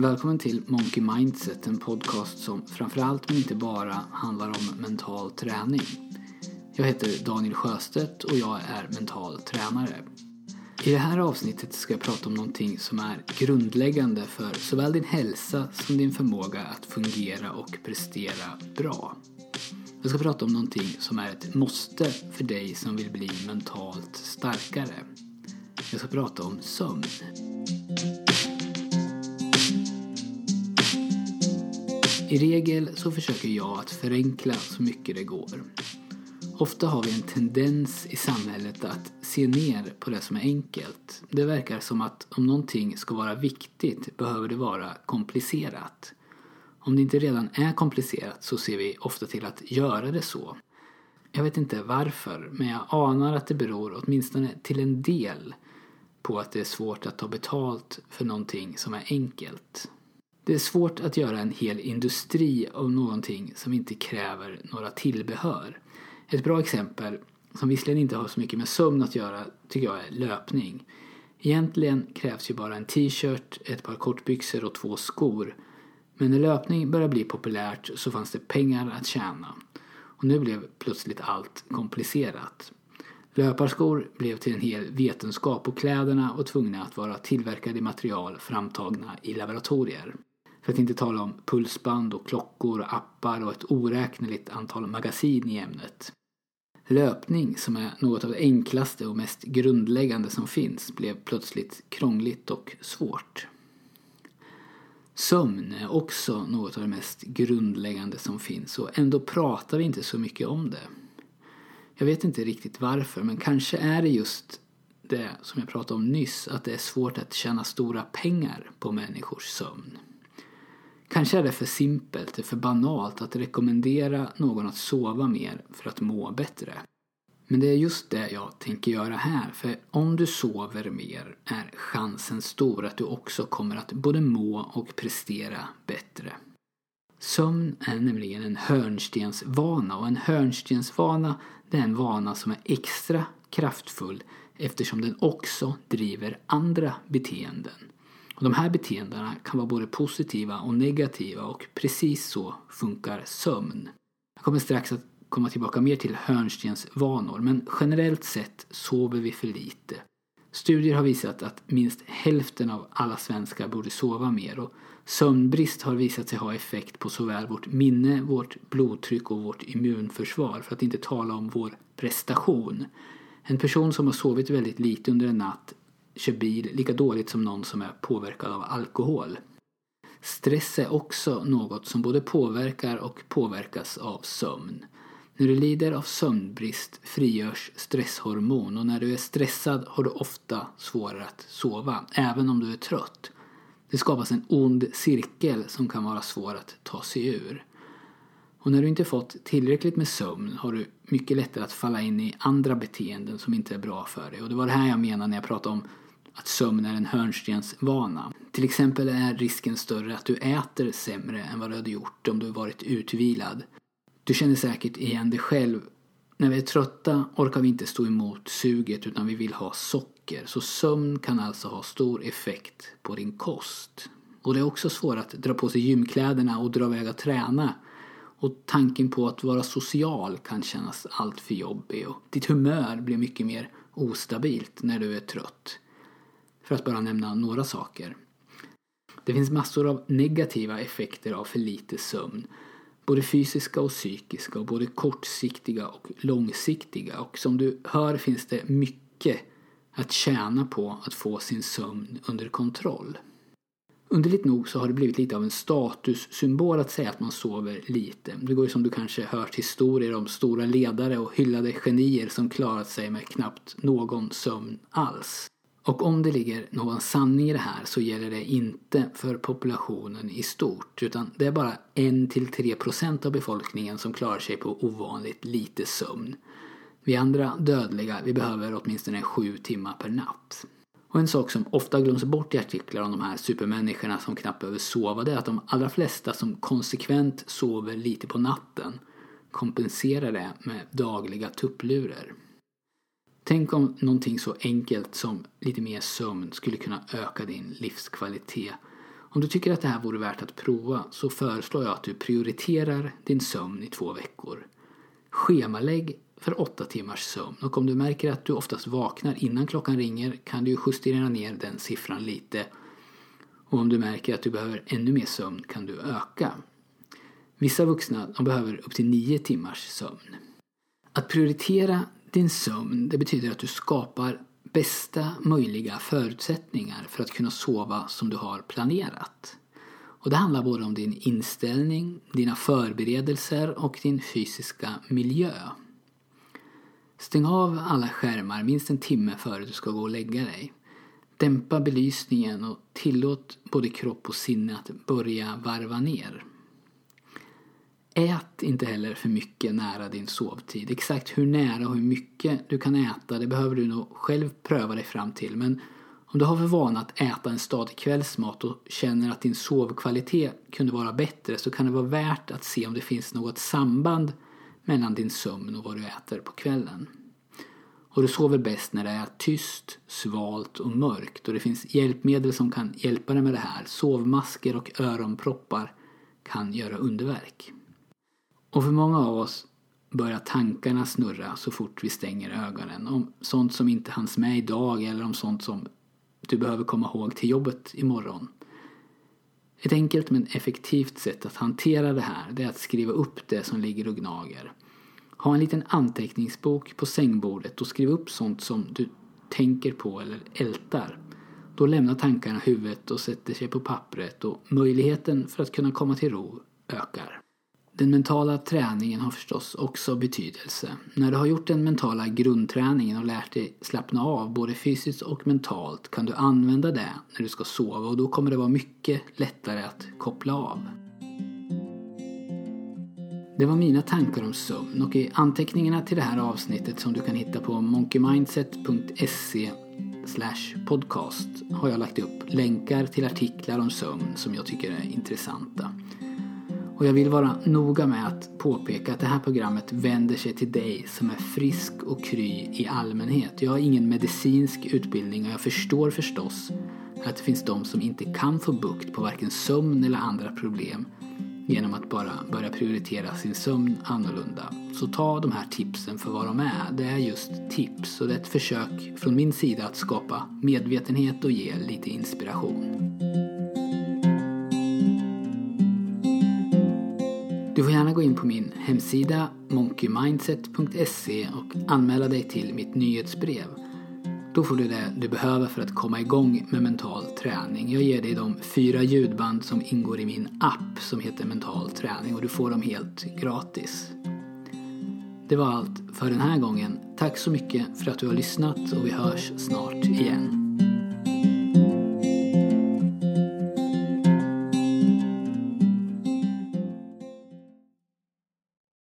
Välkommen till Monkey Mindset, en podcast som framförallt men inte bara handlar om mental träning. Jag heter Daniel Sjöstedt och jag är mental tränare. I det här avsnittet ska jag prata om någonting som är grundläggande för såväl din hälsa som din förmåga att fungera och prestera bra. Jag ska prata om någonting som är ett måste för dig som vill bli mentalt starkare. Jag ska prata om sömn. I regel så försöker jag att förenkla så mycket det går. Ofta har vi en tendens i samhället att se ner på det som är enkelt. Det verkar som att om någonting ska vara viktigt behöver det vara komplicerat. Om det inte redan är komplicerat så ser vi ofta till att göra det så. Jag vet inte varför, men jag anar att det beror åtminstone till en del på att det är svårt att ta betalt för någonting som är enkelt. Det är svårt att göra en hel industri av någonting som inte kräver några tillbehör. Ett bra exempel, som visserligen inte har så mycket med sömn att göra, tycker jag är löpning. Egentligen krävs ju bara en t-shirt, ett par kortbyxor och två skor. Men när löpning började bli populärt så fanns det pengar att tjäna. Och nu blev plötsligt allt komplicerat. Löparskor blev till en hel vetenskap och kläderna var tvungna att vara tillverkade i material framtagna i laboratorier. För att inte tala om pulsband och klockor och appar och ett oräkneligt antal magasin i ämnet. Löpning, som är något av det enklaste och mest grundläggande som finns, blev plötsligt krångligt och svårt. Sömn är också något av det mest grundläggande som finns och ändå pratar vi inte så mycket om det. Jag vet inte riktigt varför, men kanske är det just det som jag pratade om nyss, att det är svårt att tjäna stora pengar på människors sömn. Kanske är det för simpelt, det för banalt att rekommendera någon att sova mer för att må bättre. Men det är just det jag tänker göra här, för om du sover mer är chansen stor att du också kommer att både må och prestera bättre. Sömn är nämligen en hörnstensvana och en hörnstensvana det är en vana som är extra kraftfull eftersom den också driver andra beteenden. Och de här beteendena kan vara både positiva och negativa och precis så funkar sömn. Jag kommer strax att komma tillbaka mer till hörnstensvanor men generellt sett sover vi för lite. Studier har visat att minst hälften av alla svenskar borde sova mer och sömnbrist har visat sig ha effekt på såväl vårt minne, vårt blodtryck och vårt immunförsvar för att inte tala om vår prestation. En person som har sovit väldigt lite under en natt kör bil lika dåligt som någon som är påverkad av alkohol. Stress är också något som både påverkar och påverkas av sömn. När du lider av sömnbrist frigörs stresshormon och när du är stressad har du ofta svårare att sova, även om du är trött. Det skapas en ond cirkel som kan vara svår att ta sig ur. Och när du inte fått tillräckligt med sömn har du mycket lättare att falla in i andra beteenden som inte är bra för dig. Och det var det här jag menade när jag pratade om att sömn är en hörnstensvana. Till exempel är risken större att du äter sämre än vad du hade gjort om du varit utvilad. Du känner säkert igen det själv. När vi är trötta orkar vi inte stå emot suget utan vi vill ha socker. Så sömn kan alltså ha stor effekt på din kost. Och det är också svårt att dra på sig gymkläderna och dra iväg och träna. Och tanken på att vara social kan kännas alltför jobbig och ditt humör blir mycket mer ostabilt när du är trött. För att bara nämna några saker. Det finns massor av negativa effekter av för lite sömn. Både fysiska och psykiska och både kortsiktiga och långsiktiga. Och som du hör finns det mycket att tjäna på att få sin sömn under kontroll. Underligt nog så har det blivit lite av en statussymbol att säga att man sover lite. Det går ju som du kanske hört historier om stora ledare och hyllade genier som klarat sig med knappt någon sömn alls. Och om det ligger någon sanning i det här så gäller det inte för populationen i stort utan det är bara 1-3% av befolkningen som klarar sig på ovanligt lite sömn. Vi andra dödliga, vi behöver åtminstone 7 timmar per natt. Och en sak som ofta glöms bort i artiklar om de här supermänniskorna som knappt behöver sova det är att de allra flesta som konsekvent sover lite på natten kompenserar det med dagliga tupplurar. Tänk om någonting så enkelt som lite mer sömn skulle kunna öka din livskvalitet. Om du tycker att det här vore värt att prova så föreslår jag att du prioriterar din sömn i två veckor. Schemalägg för åtta timmars sömn och om du märker att du oftast vaknar innan klockan ringer kan du justera ner den siffran lite. Och om du märker att du behöver ännu mer sömn kan du öka. Vissa vuxna de behöver upp till nio timmars sömn. Att prioritera din sömn det betyder att du skapar bästa möjliga förutsättningar för att kunna sova som du har planerat. Och det handlar både om din inställning, dina förberedelser och din fysiska miljö. Stäng av alla skärmar minst en timme före du ska gå och lägga dig. Dämpa belysningen och tillåt både kropp och sinne att börja varva ner. Ät inte heller för mycket nära din sovtid. Exakt hur nära och hur mycket du kan äta det behöver du nog själv pröva dig fram till. Men om du har för vana att äta en stadig kvällsmat och känner att din sovkvalitet kunde vara bättre så kan det vara värt att se om det finns något samband mellan din sömn och vad du äter på kvällen. Och du sover bäst när det är tyst, svalt och mörkt och det finns hjälpmedel som kan hjälpa dig med det här. Sovmasker och öronproppar kan göra underverk. Och för många av oss börjar tankarna snurra så fort vi stänger ögonen om sånt som inte hanns med idag eller om sånt som du behöver komma ihåg till jobbet imorgon. Ett enkelt men effektivt sätt att hantera det här det är att skriva upp det som ligger och gnager. Ha en liten anteckningsbok på sängbordet och skriv upp sånt som du tänker på eller ältar. Då lämnar tankarna huvudet och sätter sig på pappret och möjligheten för att kunna komma till ro ökar. Den mentala träningen har förstås också betydelse. När du har gjort den mentala grundträningen och lärt dig slappna av både fysiskt och mentalt kan du använda det när du ska sova och då kommer det vara mycket lättare att koppla av. Det var mina tankar om sömn och i anteckningarna till det här avsnittet som du kan hitta på monkeymindset.se podcast har jag lagt upp länkar till artiklar om sömn som jag tycker är intressanta. Och jag vill vara noga med att påpeka att det här programmet vänder sig till dig som är frisk och kry i allmänhet. Jag har ingen medicinsk utbildning och jag förstår förstås att det finns de som inte kan få bukt på varken sömn eller andra problem genom att bara börja prioritera sin sömn annorlunda. Så ta de här tipsen för vad de är. Det är just tips och det är ett försök från min sida att skapa medvetenhet och ge lite inspiration. Du får gärna gå in på min hemsida monkeymindset.se och anmäla dig till mitt nyhetsbrev. Då får du det du behöver för att komma igång med mental träning. Jag ger dig de fyra ljudband som ingår i min app som heter Mental träning och du får dem helt gratis. Det var allt för den här gången. Tack så mycket för att du har lyssnat och vi hörs snart igen.